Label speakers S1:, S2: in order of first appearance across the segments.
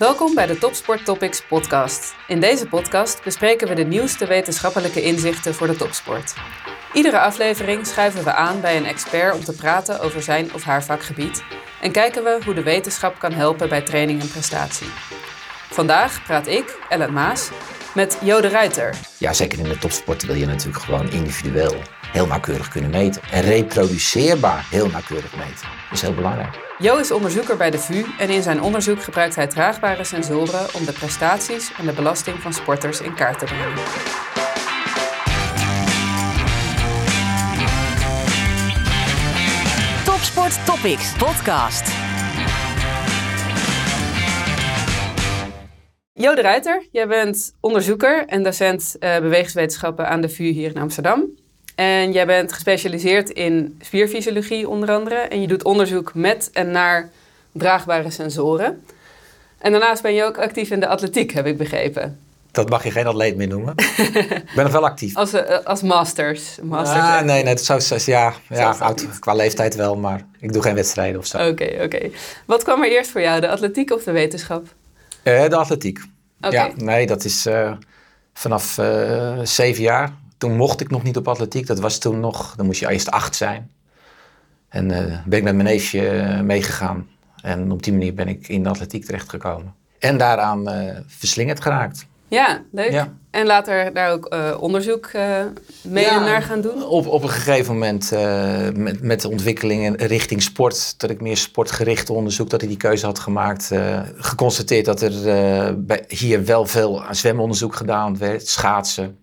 S1: Welkom bij de Topsport Topics podcast. In deze podcast bespreken we de nieuwste wetenschappelijke inzichten voor de topsport. Iedere aflevering schuiven we aan bij een expert om te praten over zijn of haar vakgebied en kijken we hoe de wetenschap kan helpen bij training en prestatie. Vandaag praat ik, Ellen Maas, met Jo de Ruiter.
S2: Ja, zeker in de topsport wil je natuurlijk gewoon individueel heel nauwkeurig kunnen meten. En reproduceerbaar heel nauwkeurig meten. Dat is heel belangrijk.
S1: Jo is onderzoeker bij de VU en in zijn onderzoek gebruikt hij draagbare sensoren om de prestaties en de belasting van sporters in kaart te brengen.
S3: Topsport Topics podcast.
S1: Jo de Ruiter, jij bent onderzoeker en docent uh, bewegingswetenschappen aan de VU hier in Amsterdam. En jij bent gespecialiseerd in spierfysiologie onder andere. En je doet onderzoek met en naar draagbare sensoren. En daarnaast ben je ook actief in de atletiek, heb ik begrepen.
S2: Dat mag je geen atleet meer noemen. ik ben nog wel actief.
S1: Als, uh, als masters. masters
S2: ah, nee, nee, dat zou, ja, ja oud, qua leeftijd wel, maar ik doe geen wedstrijden of zo.
S1: Oké, oké. Wat kwam er eerst voor jou, de atletiek of de wetenschap?
S2: Uh, de atletiek. Okay. Ja, nee, dat is uh, vanaf zeven jaar toen mocht ik nog niet op atletiek. Dat was toen nog, dan moest je eerst acht zijn. En uh, ben ik met mijn neefje uh, meegegaan. En op die manier ben ik in de atletiek terechtgekomen. En daaraan uh, verslingerd geraakt.
S1: Ja, leuk. Ja. En later daar ook onderzoek mee ja, naar gaan doen?
S2: Op, op een gegeven moment met, met de ontwikkelingen richting sport, dat ik meer sportgericht onderzoek, dat ik die keuze had gemaakt. geconstateerd dat er bij, hier wel veel zwemonderzoek gedaan werd, schaatsen,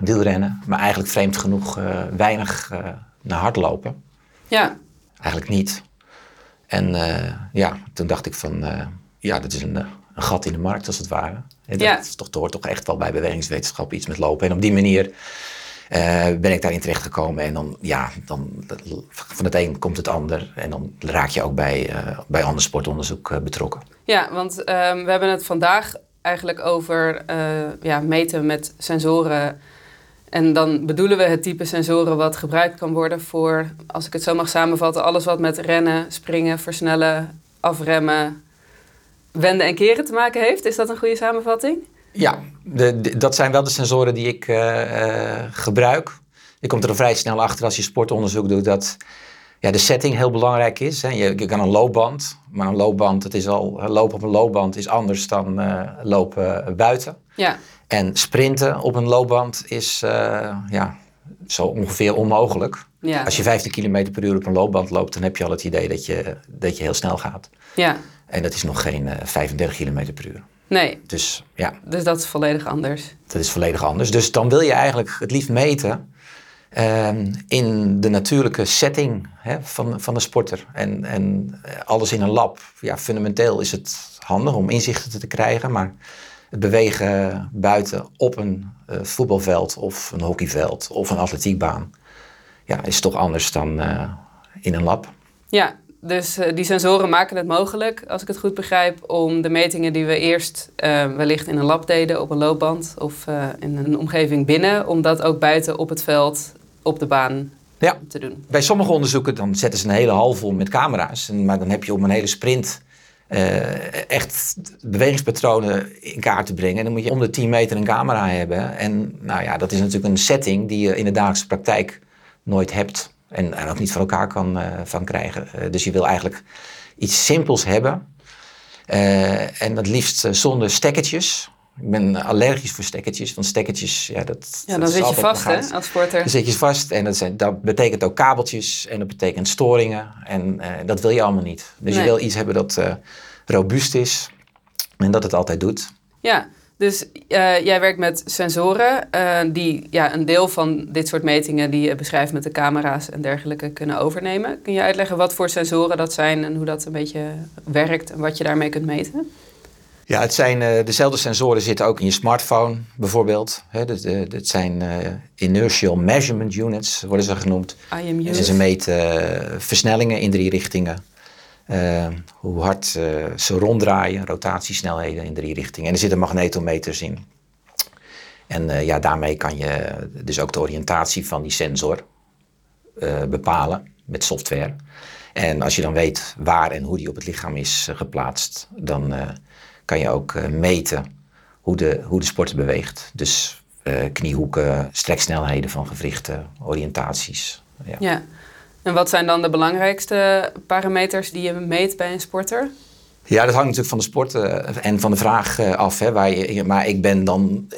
S2: wielrennen, maar eigenlijk vreemd genoeg uh, weinig uh, naar hardlopen.
S1: Ja.
S2: Eigenlijk niet. En uh, ja, toen dacht ik van, ja, dat is een, een, gat in de markt als het ware. En dat ja. is toch, hoort toch echt wel bij bewegingswetenschap iets met lopen. En op die manier ben ik daarin terechtgekomen. En dan, ja, dan, van het een komt het ander. En dan raak je ook bij, bij ander sportonderzoek betrokken.
S1: Ja, want ehm, we hebben het vandaag eigenlijk over ja, meten met sensoren en dan bedoelen we het type sensoren wat gebruikt kan worden voor, als ik het zo mag samenvatten, alles wat met rennen, springen, versnellen, afremmen, wenden en keren te maken heeft. Is dat een goede samenvatting?
S2: Ja, de, dat zijn wel de sensoren die ik uh, uh, gebruik. Je komt er vrij snel achter als je sportonderzoek doet dat ja, de setting heel belangrijk is. Hè. Je, je, kan een loopband, maar een loopband, het is al, lopen op een loopband is anders dan uh, lopen buiten.
S1: Ja.
S2: En sprinten op een loopband is uh, ja, zo ongeveer onmogelijk.
S1: Ja.
S2: Als je 15 km per uur op een loopband loopt, dan heb je al het idee dat je, dat je heel snel gaat.
S1: Ja.
S2: En dat is nog geen uh, 35 km per uur.
S1: Nee.
S2: Dus, ja.
S1: dus dat is volledig anders.
S2: Dat is volledig anders. Dus dan wil je eigenlijk het liefst meten uh, in de natuurlijke setting hè, van, van de sporter. En, en alles in een lab. Ja, fundamenteel is het handig om inzichten te krijgen, maar het bewegen buiten op een uh, voetbalveld of een hockeyveld of een atletiekbaan ja, is toch anders dan uh, in een lab.
S1: Ja, dus uh, die sensoren maken het mogelijk, als ik het goed begrijp, om de metingen die we eerst wellicht in een lab deden op een loopband of in een omgeving binnen, om dat ook buiten op het veld, op de baan
S2: ja.
S1: te doen.
S2: Bij sommige onderzoeken dan zetten ze een hele hal vol met camera's, maar dan heb je op een hele sprint uh, echt bewegingspatronen in kaart te brengen. Dan moet je om de 10 meter een camera hebben. En nou ja, dat is natuurlijk een setting die je in de dagelijkse praktijk nooit hebt. En, en ook niet van elkaar kan uh, van krijgen. Uh, dus je wil eigenlijk iets simpels hebben. en het liefst zonder stekkertjes. Ik ben allergisch voor stekkertjes, want stekkertjes, ja, dat.
S1: Ja, dan zit je vast, hè, als sporter.
S2: Dan zit je vast en dat, zijn, dat betekent ook kabeltjes en dat betekent storingen. En uh, dat wil je allemaal niet. Dus nee. je wil iets hebben dat uh, robuust is en dat het altijd doet.
S1: Ja, dus uh, jij werkt met sensoren die ja, een deel van dit soort metingen die je beschrijft met de camera's en dergelijke kunnen overnemen. Kun je uitleggen wat voor sensoren dat zijn en hoe dat een beetje werkt en wat je daarmee kunt meten?
S2: Ja, het zijn uh, dezelfde sensoren zitten ook in je smartphone bijvoorbeeld. Dat, uh, dat zijn uh, inertial measurement units, worden ze genoemd.
S1: IMU's.
S2: En ze meten versnellingen in drie richtingen. hoe hard ze ronddraaien, rotatiesnelheden in drie richtingen. En er zitten magnetometers in. En ja, daarmee kan je dus ook de oriëntatie van die sensor bepalen met software. En als je dan weet waar en hoe die op het lichaam is geplaatst, dan kan je ook eh, meten hoe de, hoe de sporter beweegt. Dus eh, kniehoeken, streksnelheden van gewrichten, oriëntaties. Ja.
S1: Ja. En wat zijn dan de belangrijkste parameters die je meet bij een sporter?
S2: Ja, dat hangt natuurlijk van de sport eh, en van de vraag af. Hè, waar je, maar ik ben dan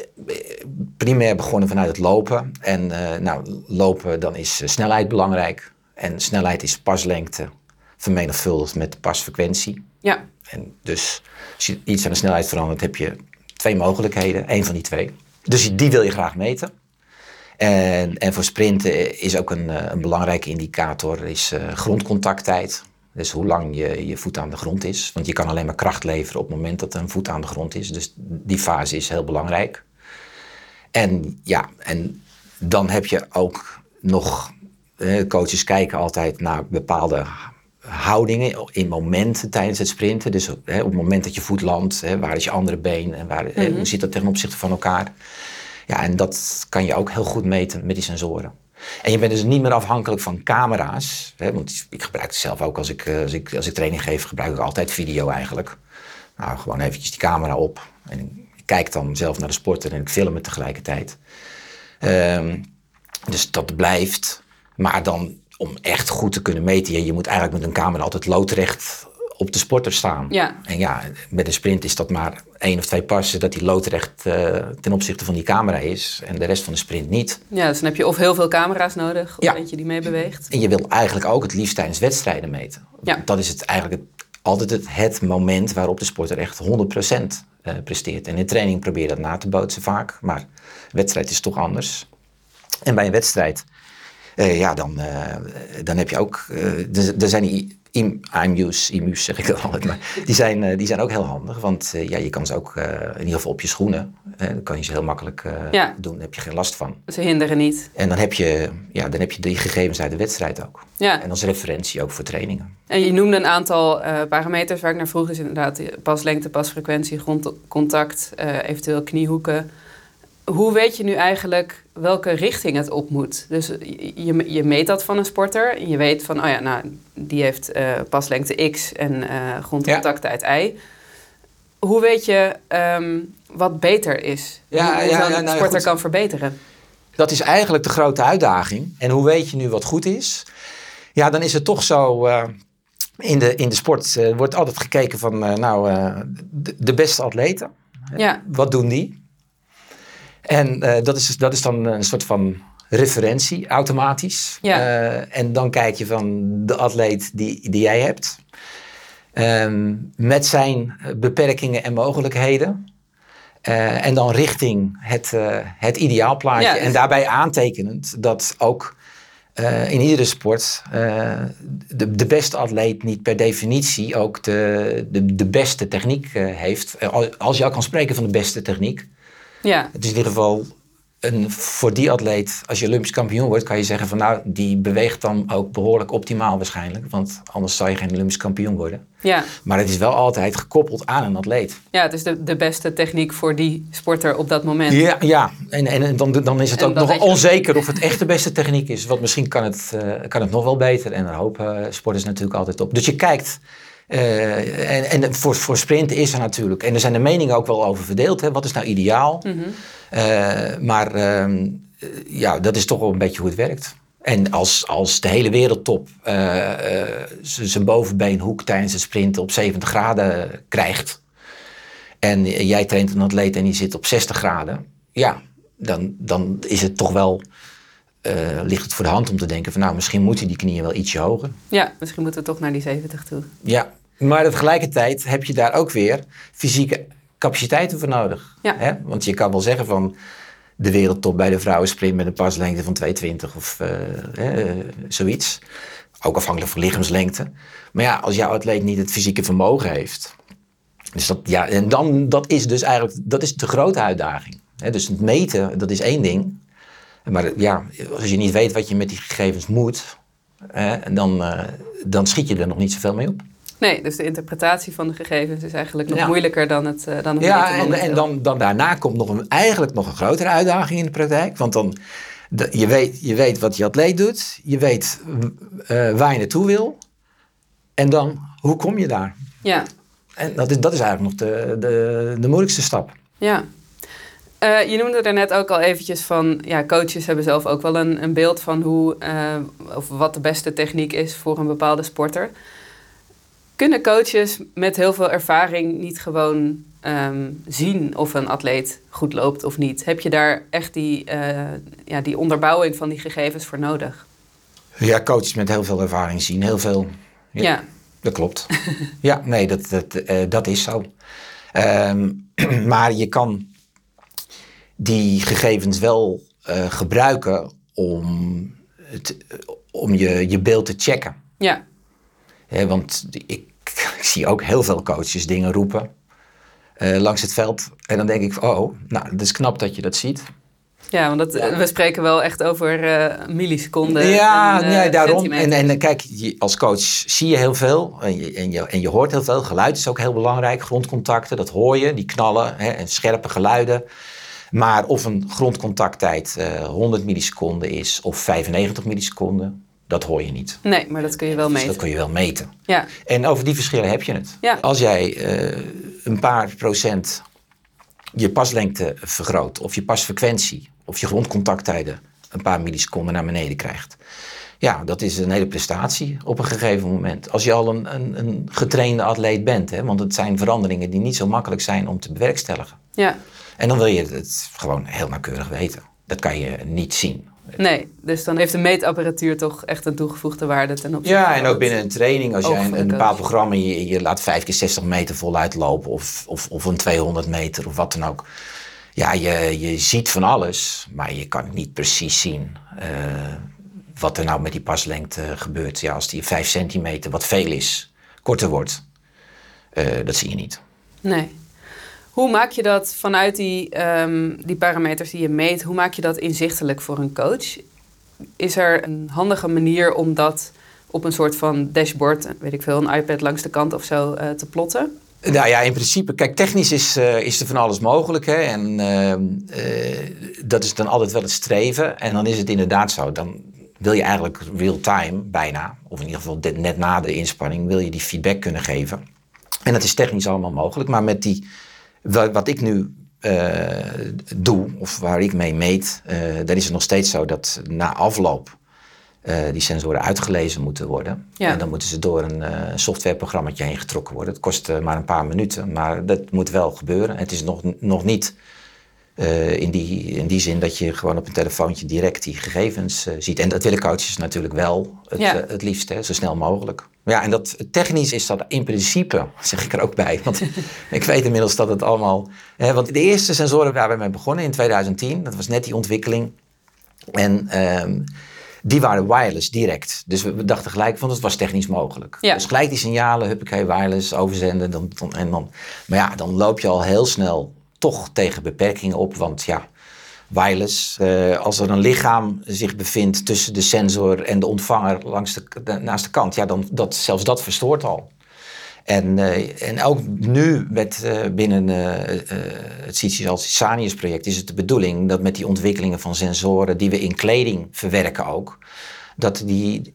S2: primair begonnen vanuit het lopen. En eh, nou, lopen, dan is snelheid belangrijk. En snelheid is paslengte vermenigvuldigd met pasfrequentie.
S1: Ja.
S2: En dus als je iets aan de snelheid verandert, heb je twee mogelijkheden. Eén van die twee. Dus die wil je graag meten. En, en voor sprinten is ook een, eh, een belangrijke indicator is eh, grondcontacttijd. Dus hoe lang je, je voet aan de grond is. Want je kan alleen maar kracht leveren op het moment dat een voet aan de grond is. Dus die fase is heel belangrijk. En ja, en dan heb je ook nog. eh, coaches kijken altijd naar bepaalde houdingen in momenten tijdens het sprinten. Dus hè, op het moment dat je voet landt, hè, waar is je andere been en waar, hè, hoe zit dat ten opzichte van elkaar? Ja, en dat kan je ook heel goed meten met die sensoren. En je bent dus niet meer afhankelijk van camera's. Hè, want ik gebruik het zelf ook als ik, eh, als, ik, als ik training geef, gebruik ik altijd video eigenlijk. Nou, gewoon eventjes die camera op. En ik kijk dan zelf naar de sporter en ik film het tegelijkertijd. Ehm, dus dat blijft. Maar dan om echt goed te kunnen meten, je, moet eigenlijk met een camera altijd loodrecht op de sporter staan.
S1: Ja.
S2: En ja, met een sprint is dat maar één of twee passen dat die loodrecht eh, ten opzichte van die camera is. En de rest van de sprint niet.
S1: ja, dus dan heb je of heel veel camera's nodig, of
S2: Ja.
S1: eentje die mee beweegt.
S2: En je wil eigenlijk ook het liefst tijdens wedstrijden meten.
S1: Ja.
S2: Dat is het eigenlijk het, altijd het, het moment waarop de sporter echt 100% eh, presteert. En in training probeer je dat na te bootsen vaak. Maar wedstrijd is toch anders. En bij een wedstrijd, eh, ja, dan, eh, dan heb je ook... eh, er- zijn die im- IMU's, IMU's zeg ik dat altijd, maar die zijn, die zijn ook heel handig. Want ja, je kan ze ook in ieder geval op je schoenen. dan kan je ze heel makkelijk
S1: Ja.
S2: doen, daar heb je geen last van.
S1: Ze hinderen niet.
S2: En dan heb, je, ja, dan heb je die gegevens uit de wedstrijd ook.
S1: Ja.
S2: En als referentie ook voor trainingen.
S1: En je noemde een aantal parameters waar ik naar vroeg. Is inderdaad paslengte, pasfrequentie, grondcontact, eventueel kniehoeken. Hoe weet je nu eigenlijk welke richting het op moet? Dus je, je, meet dat van een sporter. En je weet van, oh ja, nou, die heeft eh, paslengte X en eh grondcontacttijd Y. Hoe weet je ehm, wat beter is?
S2: Ja,
S1: hoe
S2: ja, ja, nou ja,
S1: sporter
S2: goed.
S1: kan verbeteren?
S2: Dat is eigenlijk de grote uitdaging. En hoe weet je nu wat goed is? Ja, dan is het toch zo. eh, in, de, in de sport wordt altijd gekeken van, nou, de, de beste atleten.
S1: Ja,
S2: Wat doen die? En eh, dat, is, dat is dan een soort van referentie, automatisch.
S1: Ja.
S2: Eh, en dan kijk je van de atleet die, die jij hebt. Ehm, met zijn beperkingen en mogelijkheden. Eh, en dan richting het, eh, het ideaalplaatje.
S1: Ja, dus-
S2: En daarbij aantekenend dat ook in iedere sport de, de beste atleet niet per definitie ook de, de, de beste techniek heeft. Al- als je al kan spreken van de beste techniek.
S1: Ja,
S2: Het is in ieder geval een, voor die atleet, als je Olympisch kampioen wordt, kan je zeggen van nou, die beweegt dan ook behoorlijk optimaal waarschijnlijk. Want anders zou je geen Olympisch kampioen worden.
S1: ja.
S2: Maar het is wel altijd gekoppeld aan een atleet.
S1: ja, het is de, de beste techniek voor die sporter op dat moment.
S2: Ja, ja. En, en dan, dan is het
S1: En
S2: ook nog onzeker of het echt de beste techniek is. Want misschien kan het, eh, kan het nog wel beter. En daar hopen sporters natuurlijk altijd op. Dus je kijkt. Eh, en en voor, voor sprinten is er natuurlijk. En er zijn de meningen ook wel over verdeeld. Hè. Wat is nou ideaal? Eh, maar ehm, eh, ja, dat is toch wel een beetje hoe het werkt. En als, als de hele wereldtop zijn bovenbeenhoek tijdens het sprinten op 70 graden krijgt. En jij traint een atleet en die zit op 60 graden. Ja, dan, dan is het toch wel. ligt het voor de hand om te denken van nou, misschien moeten die knieën wel ietsje hoger.
S1: Ja, misschien moeten we toch naar die 70 toe.
S2: Ja, maar tegelijkertijd heb je daar ook weer fysieke capaciteiten voor nodig.
S1: Ja.
S2: Hè? Want je kan wel zeggen van de wereldtop bij de vrouwen sprint met een paslengte van 2,20 of eh, hè, zoiets. Ook afhankelijk van lichaamslengte. Maar ja, als jouw atleet niet het fysieke vermogen heeft. Dus dat, ja, en dan, dat is dus eigenlijk dat is de grote uitdaging. Hè? Dus het meten, dat is één ding. Maar ja, als je niet weet wat je met die gegevens moet, hè, dan, eh, dan schiet je er nog niet zoveel mee op.
S1: Nee, dus de interpretatie van de gegevens is eigenlijk nog
S2: Ja.
S1: moeilijker dan het, eh, dan het
S2: Ja, en, dan, dan daarna komt nog een, eigenlijk nog een grotere uitdaging in de praktijk. Want dan, de- je, weet, je weet wat je atleet doet, je weet eh, waar je naartoe wil. En dan, hoe kom je daar?
S1: Ja,
S2: En dat is, dat is eigenlijk nog de, de, de moeilijkste stap.
S1: Ja. Uh, je noemde er net ook al eventjes van, ja, coaches hebben zelf ook wel een, een beeld van hoe, uh, of wat de beste techniek is voor een bepaalde sporter. Kunnen coaches met heel veel ervaring niet gewoon um, zien of een atleet goed loopt of niet? Heb je daar echt die, uh, ja, die onderbouwing van die gegevens voor nodig?
S2: Ja, coaches met heel veel ervaring zien heel veel. Ja, ja. dat klopt. ja, nee, dat, dat, uh, dat is zo. Um, maar je kan die gegevens wel uh, gebruiken om, het, om je, je beeld te checken. Ja. Want ik, ik, zie ook heel veel coaches dingen roepen uh, langs het veld. En dan denk ik, oh, nou, het is knap dat je dat ziet.
S1: Ja, want dat, we spreken wel echt over uh, milliseconden.
S2: Ja, en, uh, ja daarom. En, en kijk, als coach zie je heel veel en je, en, je, en je hoort heel veel. Geluid is ook heel belangrijk. Grondcontacten, dat hoor je, die knallen hè, en scherpe geluiden. Maar of een grondcontacttijd uh, 100 milliseconden is of 95 milliseconden, dat hoor je niet.
S1: Nee, maar dat kun je wel meten.
S2: Dus dat kun je wel meten.
S1: Ja.
S2: En over die verschillen heb je het.
S1: Ja.
S2: Als jij een paar procent je paslengte vergroot of je pasfrequentie of je grondcontacttijden een paar milliseconden naar beneden krijgt. Ja, dat is een hele prestatie op een gegeven moment. Als je al een, een, een getrainde atleet bent, hè, want het zijn veranderingen die niet zo makkelijk zijn om te bewerkstelligen.
S1: Ja.
S2: En dan wil je het gewoon heel nauwkeurig weten. Dat kan je niet zien.
S1: Nee, dus dan heeft de meetapparatuur toch echt een toegevoegde waarde ten opzichte
S2: Ja, en ook binnen een training, als jij een, een bepaald programma, je, je laat 5 keer 60 meter voluit lopen of, of, of een 200 meter of wat dan ook. Ja, je, je ziet van alles, maar je kan niet precies zien uh, wat er nou met die paslengte gebeurt. Ja, als die 5 centimeter, wat veel is, korter wordt, uh, dat zie je niet.
S1: Nee. Hoe maak je dat vanuit die, um, die parameters die je meet, hoe maak je dat inzichtelijk voor een coach? Is er een handige manier om dat op een soort van dashboard, weet ik veel, een iPad langs de kant of zo, uh, te plotten?
S2: Nou ja, in principe, kijk, technisch is, uh, is er van alles mogelijk. Hè? En uh, dat is dan altijd wel het streven. En dan is het inderdaad zo. Dan wil je eigenlijk real-time bijna, of in ieder geval net na de inspanning, wil je die feedback kunnen geven. En dat is technisch allemaal mogelijk. Maar met die wat ik nu uh, doe, of waar ik mee meet, uh, daar is het nog steeds zo dat na afloop uh, die sensoren uitgelezen moeten worden.
S1: Ja.
S2: En dan moeten ze door een softwareprogramma heen getrokken worden. Het kost maar een paar minuten, maar dat moet wel gebeuren. Het is nog, nog niet in, die, in die zin dat je gewoon op een telefoontje direct die gegevens ziet. En dat willen coaches natuurlijk wel het,
S1: Ja.
S2: het liefst, hè, zo snel mogelijk. Ja, en dat, technisch is dat in principe, zeg ik er ook bij. Want ik weet inmiddels dat het allemaal. Hè, want de eerste sensoren waar we mee begonnen in 2010, dat was net die ontwikkeling. En ehm, die waren wireless direct. Dus we, we dachten gelijk van dat was technisch mogelijk.
S1: Ja.
S2: Dus gelijk die signalen, huppakee, wireless, overzenden. Dan, dan, en dan, maar ja, dan loop je al heel snel toch tegen beperkingen op. Want ja, wireless. Uh, als er een lichaam zich bevindt tussen de sensor en de ontvanger langs de, naast de kant, ja, dan dat, zelfs dat verstoort al. En, uh, en ook nu met, uh, binnen het CITES Sanius project is het de bedoeling dat met die ontwikkelingen van sensoren die we in kleding verwerken ook, dat die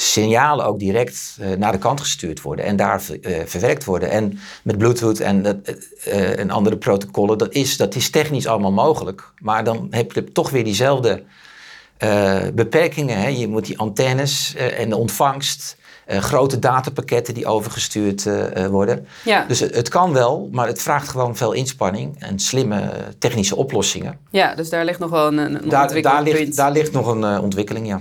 S2: signalen ook direct uh, naar de kant gestuurd worden en daar uh, verwerkt worden. En met Bluetooth en, uh, en andere protocollen, dat is, dat is technisch allemaal mogelijk. Maar dan heb je toch weer diezelfde beperkingen. Hè? Je moet die antennes en de ontvangst, grote datapakketten die overgestuurd worden.
S1: Ja.
S2: Dus het, het, kan wel, maar het vraagt gewoon veel inspanning en slimme technische oplossingen.
S1: Ja, dus daar ligt nog wel een, een
S2: daar, daar, ligt, daar ligt nog een ontwikkeling, ja.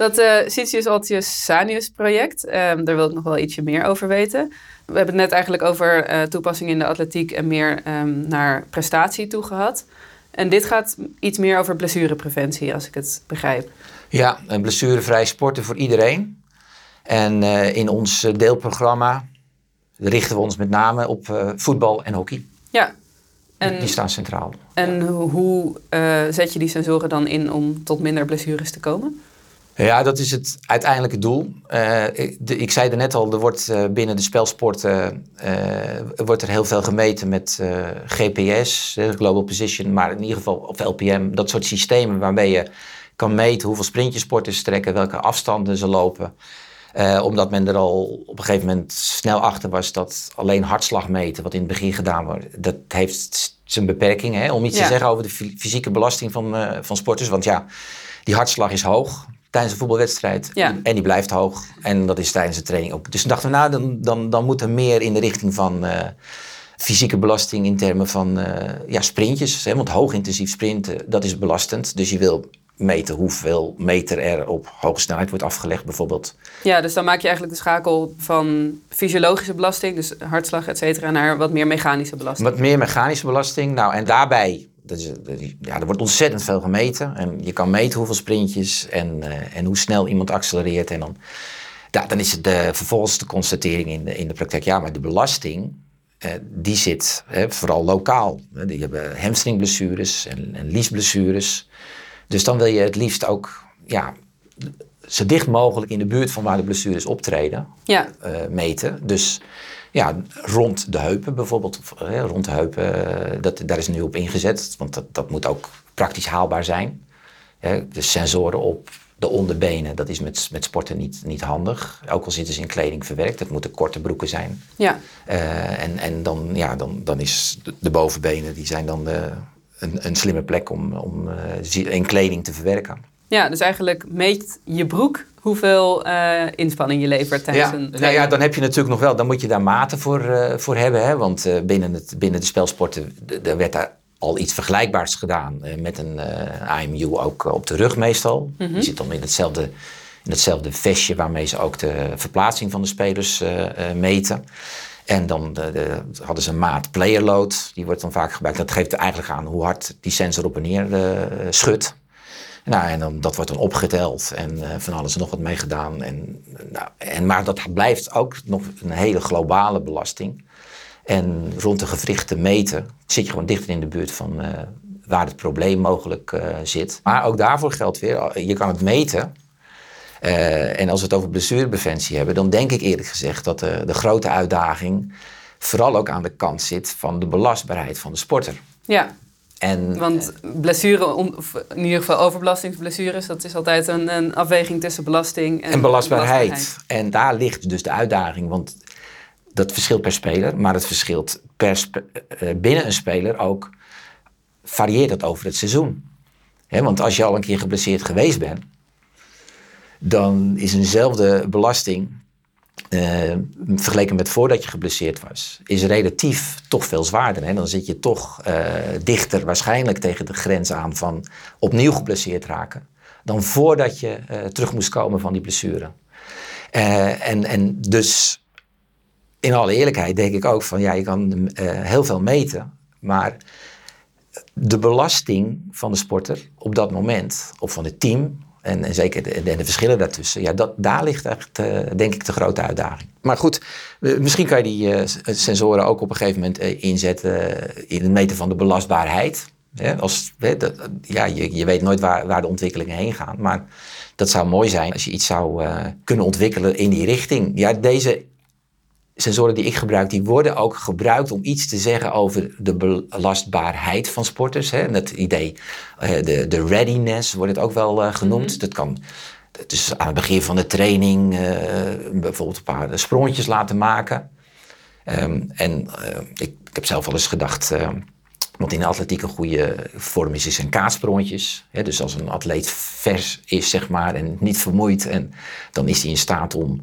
S1: Dat uh, Citius Altius Sanius project, um, daar wil ik nog wel ietsje meer over weten. We hebben het net eigenlijk over uh, toepassing in de atletiek en meer um, naar prestatie toe gehad. En dit gaat iets meer over blessurepreventie, als ik het begrijp.
S2: Ja, een blessurevrij sporten voor iedereen. En uh, in ons deelprogramma richten we ons met name op voetbal en hockey.
S1: Ja.
S2: En, die staan centraal.
S1: En hoe zet je die sensoren dan in om tot minder blessures te komen?
S2: Ja, dat is het uiteindelijke doel. Uh, ik, de, ik, zei er net al, er wordt uh, binnen de spelsporten uh, wordt er heel veel gemeten met GPS, Global Position, maar in ieder geval of LPM, dat soort systemen waarmee je kan meten hoeveel sprintjes sporters trekken, welke afstanden ze lopen. Eh, omdat men er al op een gegeven moment snel achter was dat alleen hartslag meten, wat in het begin gedaan wordt, dat heeft zijn beperkingen. Hè? Om iets
S1: Ja.
S2: te zeggen over de fy- fysieke belasting van, eh, van sporters. Want ja, die hartslag is hoog tijdens een voetbalwedstrijd.
S1: Ja.
S2: En die blijft hoog. En dat is tijdens de training ook. Dus dachten we, nou, dan, dan, dan moet er meer in de richting van eh, fysieke belasting in termen van eh, ja, sprintjes. Hè? Want hoogintensief sprinten, dat is belastend. Dus je wil meten hoeveel meter er op hoge snelheid wordt afgelegd bijvoorbeeld.
S1: Ja, dus dan maak je eigenlijk de schakel van fysiologische belasting, dus hartslag, et cetera, naar wat meer mechanische belasting.
S2: Wat meer mechanische belasting. Nou, en daarbij, dat is, dat is- ja, er wordt ontzettend veel gemeten. En je kan meten hoeveel sprintjes en, eh, en hoe snel iemand accelereert. En dan, ja, dan is het de, vervolgens de constatering in de, in de praktijk. Ja, maar de belasting, eh, die zit hè, vooral lokaal. Die hebben hamstringblessures en, en liesblessures. Dus dan wil je het liefst ook ja, zo dicht mogelijk in de buurt van waar de blessures optreden
S1: Ja,
S2: eh, meten. Dus ja, rond de heupen bijvoorbeeld, eh, rond de heupen, eh, dat, daar is nu op ingezet, want dat, dat moet ook praktisch haalbaar zijn. Hè, de sensoren op de onderbenen, dat is met, met sporten niet, niet handig. Ook al zitten ze in kleding verwerkt, het moeten korte broeken zijn.
S1: ja,
S2: Eh, en en dan, ja, dan, dan is de, de bovenbenen, die zijn dan de, een, een slimme plek om, om in kleding te verwerken.
S1: Ja, dus eigenlijk meet je broek hoeveel eh, inspanning je levert tijdens
S2: Ja,
S1: een
S2: nou ja,
S1: training.
S2: dan heb je natuurlijk nog wel, dan moet je daar maten voor, eh, voor hebben. Hè? Want eh, binnen, het, binnen de spelsporten, d- er werd daar al iets vergelijkbaars gedaan. met een AMU ook op de rug meestal. Die zit dan in hetzelfde, in hetzelfde vestje waarmee ze ook de verplaatsing van de spelers meten. En dan de, de- hadden ze een maat player load, die wordt dan vaak gebruikt. Dat geeft eigenlijk aan hoe hard die sensor op en neer schudt. Nou, en dan, dat wordt dan opgeteld en eh, van alles en nog wat mee gedaan. En, nou, en, maar dat blijft ook nog een hele globale belasting. En rond de gewrichten meten zit je gewoon dichter in de buurt van eh, waar het probleem mogelijk eh, zit. Maar ook daarvoor geldt weer, je kan het meten. En als we het over blessurepreventie hebben, dan denk ik eerlijk gezegd dat de, de grote uitdaging vooral ook aan de kant zit van de belastbaarheid van de sporter.
S1: Ja,
S2: En,
S1: want blessure, om- of in ieder geval overbelastingsblessures, dat is altijd een, een afweging tussen belasting en,
S2: En belastbaarheid.
S1: belastbaarheid.
S2: En daar ligt dus de uitdaging. Want dat verschilt per speler, maar het verschilt per spe- eh, binnen een speler ook. Varieert het over het seizoen. Want als je al een keer geblesseerd geweest bent, dan is eenzelfde belasting. Eh, vergeleken met voordat je geblesseerd was, is relatief toch veel zwaarder. Hè? Dan zit je toch eh, dichter waarschijnlijk tegen de grens aan van opnieuw geblesseerd raken. Dan voordat je eh, terug moest komen van die blessure. En, en dus in alle eerlijkheid denk ik ook van ja, je kan heel veel meten, maar de belasting van de sporter op dat moment, of van het team, en, en zeker de, de, verschillen daartussen, ja, dat, daar ligt echt, eh, denk ik, de grote uitdaging. Maar goed, eh, misschien kan je die eh, sensoren ook op een gegeven moment eh, inzetten eh, in het meten van de belastbaarheid. Als, dat, ja, je, je weet nooit waar, waar de ontwikkelingen heen gaan, maar dat zou mooi zijn als je iets zou eh, kunnen ontwikkelen in die richting. Ja, deze sensoren die ik gebruik, die worden ook gebruikt om iets te zeggen over de belastbaarheid van sporters. Hè. En het idee, eh, de, de readiness wordt het ook wel eh, genoemd. Dat kan dus aan het begin van de training eh, bijvoorbeeld een paar sprongetjes laten maken. Ehm, en ik, ik heb zelf wel eens gedacht, want in de atletiek een goede vorm is, is een kaatsprongjes. Hè, dus als een atleet vers is, zeg maar, en niet vermoeid, en dan is hij in staat om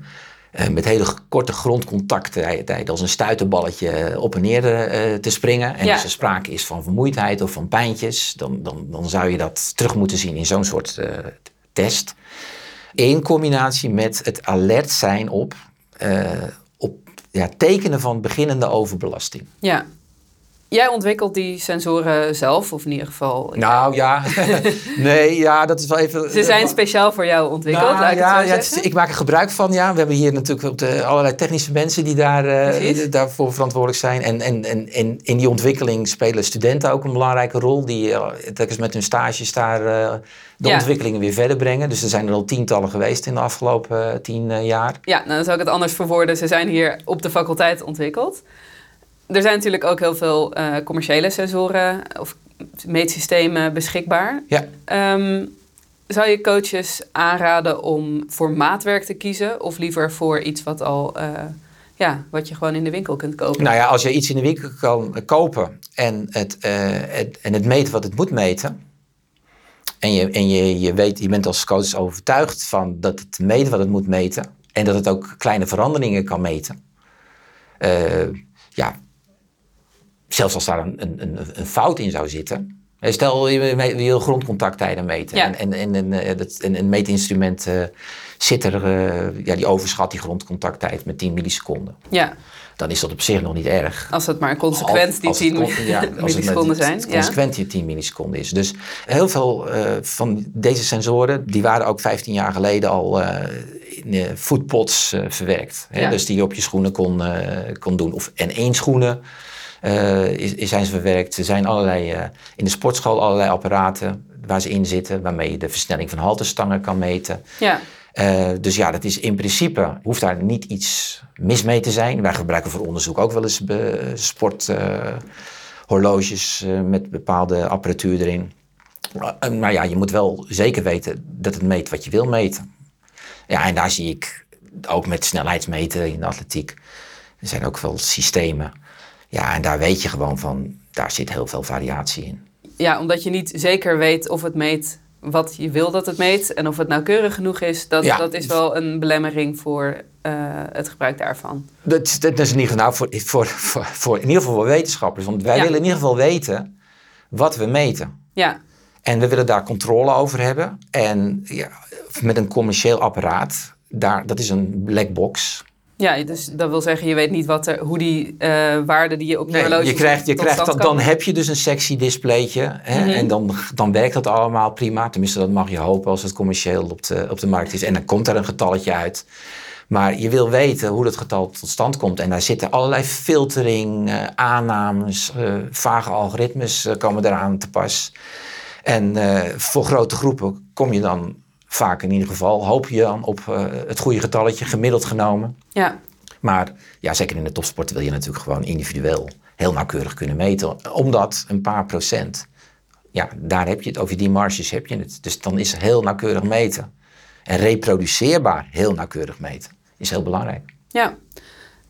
S2: met hele korte grondcontacten als een stuiterballetje op en neer uh, te springen. En
S1: Ja.
S2: als er sprake is van vermoeidheid of van pijntjes, dan, dan, dan zou je dat terug moeten zien in zo'n soort uh, test. In combinatie met het alert zijn op, uh, op ja, tekenen van beginnende overbelasting.
S1: Ja. Jij ontwikkelt die sensoren zelf, of in ieder geval.
S2: Nou ja, nee, ja, dat is wel even.
S1: Ze zijn speciaal voor jou ontwikkeld,
S2: Nou,
S1: laat ik
S2: ja,
S1: het
S2: ja, ik maak er gebruik van, ja. We hebben hier natuurlijk ook de, allerlei technische mensen die daar, uh, daarvoor verantwoordelijk zijn. En, en, en, en in die ontwikkeling spelen studenten ook een belangrijke rol. Die uh, telkens met hun stages daar uh, de
S1: Ja.
S2: ontwikkelingen weer verder brengen. Dus er zijn er al tientallen geweest in de afgelopen tien jaar.
S1: Ja, nou, dan zou ik het anders verwoorden. Ze zijn hier op de faculteit ontwikkeld. Er zijn natuurlijk ook heel veel eh, commerciële sensoren of meetsystemen beschikbaar.
S2: Ja.
S1: Ehm, Zou je coaches aanraden om voor maatwerk te kiezen of liever voor iets wat al eh, ja, wat je gewoon in de winkel kunt kopen?
S2: Nou ja, als je iets in de winkel kan kopen en het, uh, het, en het meten wat het moet meten. En, je, en je, je, weet, je bent als coach overtuigd van dat het meten wat het moet meten. En dat het ook kleine veranderingen kan meten. Uh, ja, zelfs als daar een, een, een fout in zou zitten, Stel, je wil grondcontacttijden meten. Ja. En, en, en, en, eh, een meetinstrument uh, zit er, uh, ja, die overschat die grondcontacttijd met 10 milliseconden.
S1: Ja.
S2: Dan is dat op zich nog niet erg.
S1: Als het maar consequent die 10 ja, milliseconden zijn. Als
S2: het consequent die 10 milliseconden is. Dus heel veel uh, van deze sensoren, die waren ook 15 jaar geleden al in footpods verwerkt. Hè? Dus die je op je schoenen kon, kon doen. Of en één schoenen uh, zijn ze verwerkt. Er zijn allerlei, uh, in de sportschool allerlei apparaten waar ze in zitten, waarmee je de versnelling van haltestangen kan meten.
S1: Ja.
S2: Uh, dus ja, dat is in principe, hoeft daar niet iets mis mee te zijn. Wij gebruiken voor onderzoek ook wel eens sporthorloges met bepaalde apparatuur erin. maar ja, je moet wel zeker weten dat het meet wat je wil meten. Ja, en daar zie ik ook met snelheidsmeten in de atletiek. Er zijn ook wel systemen ja, en daar weet je gewoon van, daar zit heel veel variatie in.
S1: Ja, omdat je niet zeker weet of het meet wat je wil dat het meet en of het nauwkeurig genoeg is, dat, dat is wel een belemmering voor uh, het gebruik daarvan.
S2: Dat, dat is in ieder geval nou, voor, voor, voor, in ieder geval voor wetenschappers. Want wij willen in ieder geval weten wat we meten.
S1: Ja.
S2: En we willen daar controle over hebben. En ja, met een commercieel apparaat, daar, dat is een black box.
S1: Ja, dus dat wil zeggen, je weet niet wat er, hoe die uh, waarde die je op je nee, horloge
S2: je krijgt, je krijgt dan, dan heb je dus een sexy displaytje. Hè, mhm. En dan, dan werkt dat allemaal prima. Tenminste, dat mag je hopen als het commercieel op de, op de markt is. En dan komt er een getalletje uit. Maar je wil weten hoe dat getal tot stand komt. En daar zitten allerlei filtering, uh, aannames, uh, vage algoritmes komen eraan te pas. En voor grote groepen kom je dan vaak in ieder geval, hoop je dan op uh, het goede getalletje, gemiddeld genomen.
S1: Ja.
S2: Maar ja, zeker in de topsport wil je natuurlijk gewoon individueel heel nauwkeurig kunnen meten. Omdat een paar procent, ja, daar heb je het, over die marges heb je het. Dus dan is heel nauwkeurig meten. En reproduceerbaar heel nauwkeurig meten is heel belangrijk.
S1: Ja.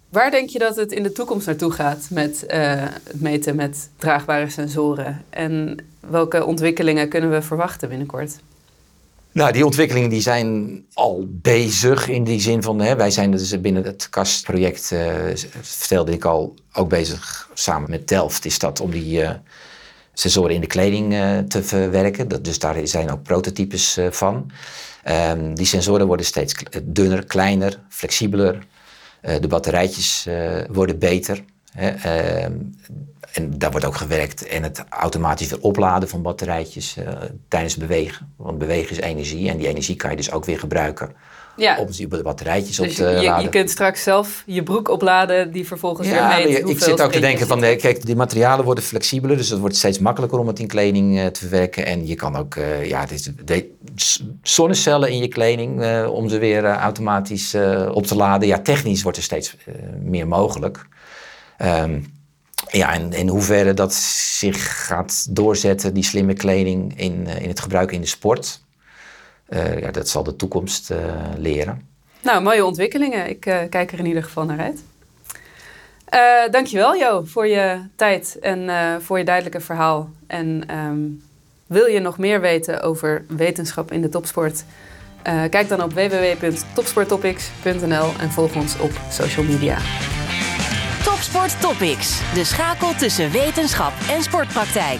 S1: Waar denk je dat het in de toekomst naartoe gaat met uh, het meten met draagbare sensoren? En welke ontwikkelingen kunnen we verwachten binnenkort?
S2: Nou, die ontwikkelingen die zijn al bezig in die zin van, hè, wij zijn dus binnen het kastproject, uh, vertelde ik al, ook bezig samen met Delft, is dat om die uh, sensoren in de kleding uh, te verwerken. Dat, dus daar zijn ook prototypes van. Um, die sensoren worden steeds dunner, kleiner, flexibeler. de batterijtjes worden beter. Hè. En daar wordt ook gewerkt en het automatisch weer opladen van batterijtjes uh, tijdens bewegen. Want bewegen is energie en die energie kan je dus ook weer gebruiken ja. om de batterijtjes
S1: dus
S2: op te je, laden.
S1: Je kunt straks zelf je broek opladen die vervolgens weer meet
S2: Ja, Ik zit ook te denken van, kijk, die materialen worden flexibeler, dus het wordt steeds makkelijker om het in kleding uh, te verwerken. En je kan ook, uh, ja, het de, zonnecellen in je kleding om ze weer automatisch op te laden. Ja, technisch wordt er steeds meer mogelijk. Um, ja, en in hoeverre dat zich gaat doorzetten, die slimme kleding, in, uh, in het gebruik in de sport. Uh, ja, dat zal de toekomst uh, leren.
S1: Nou, mooie ontwikkelingen. Ik kijk er in ieder geval naar uit. dankjewel Jo voor je tijd en voor je duidelijke verhaal. En um, wil je nog meer weten over wetenschap in de topsport? kijk dan op www.topsporttopics.nl en volg ons op social media.
S3: Topsport Topics, de schakel tussen wetenschap en sportpraktijk.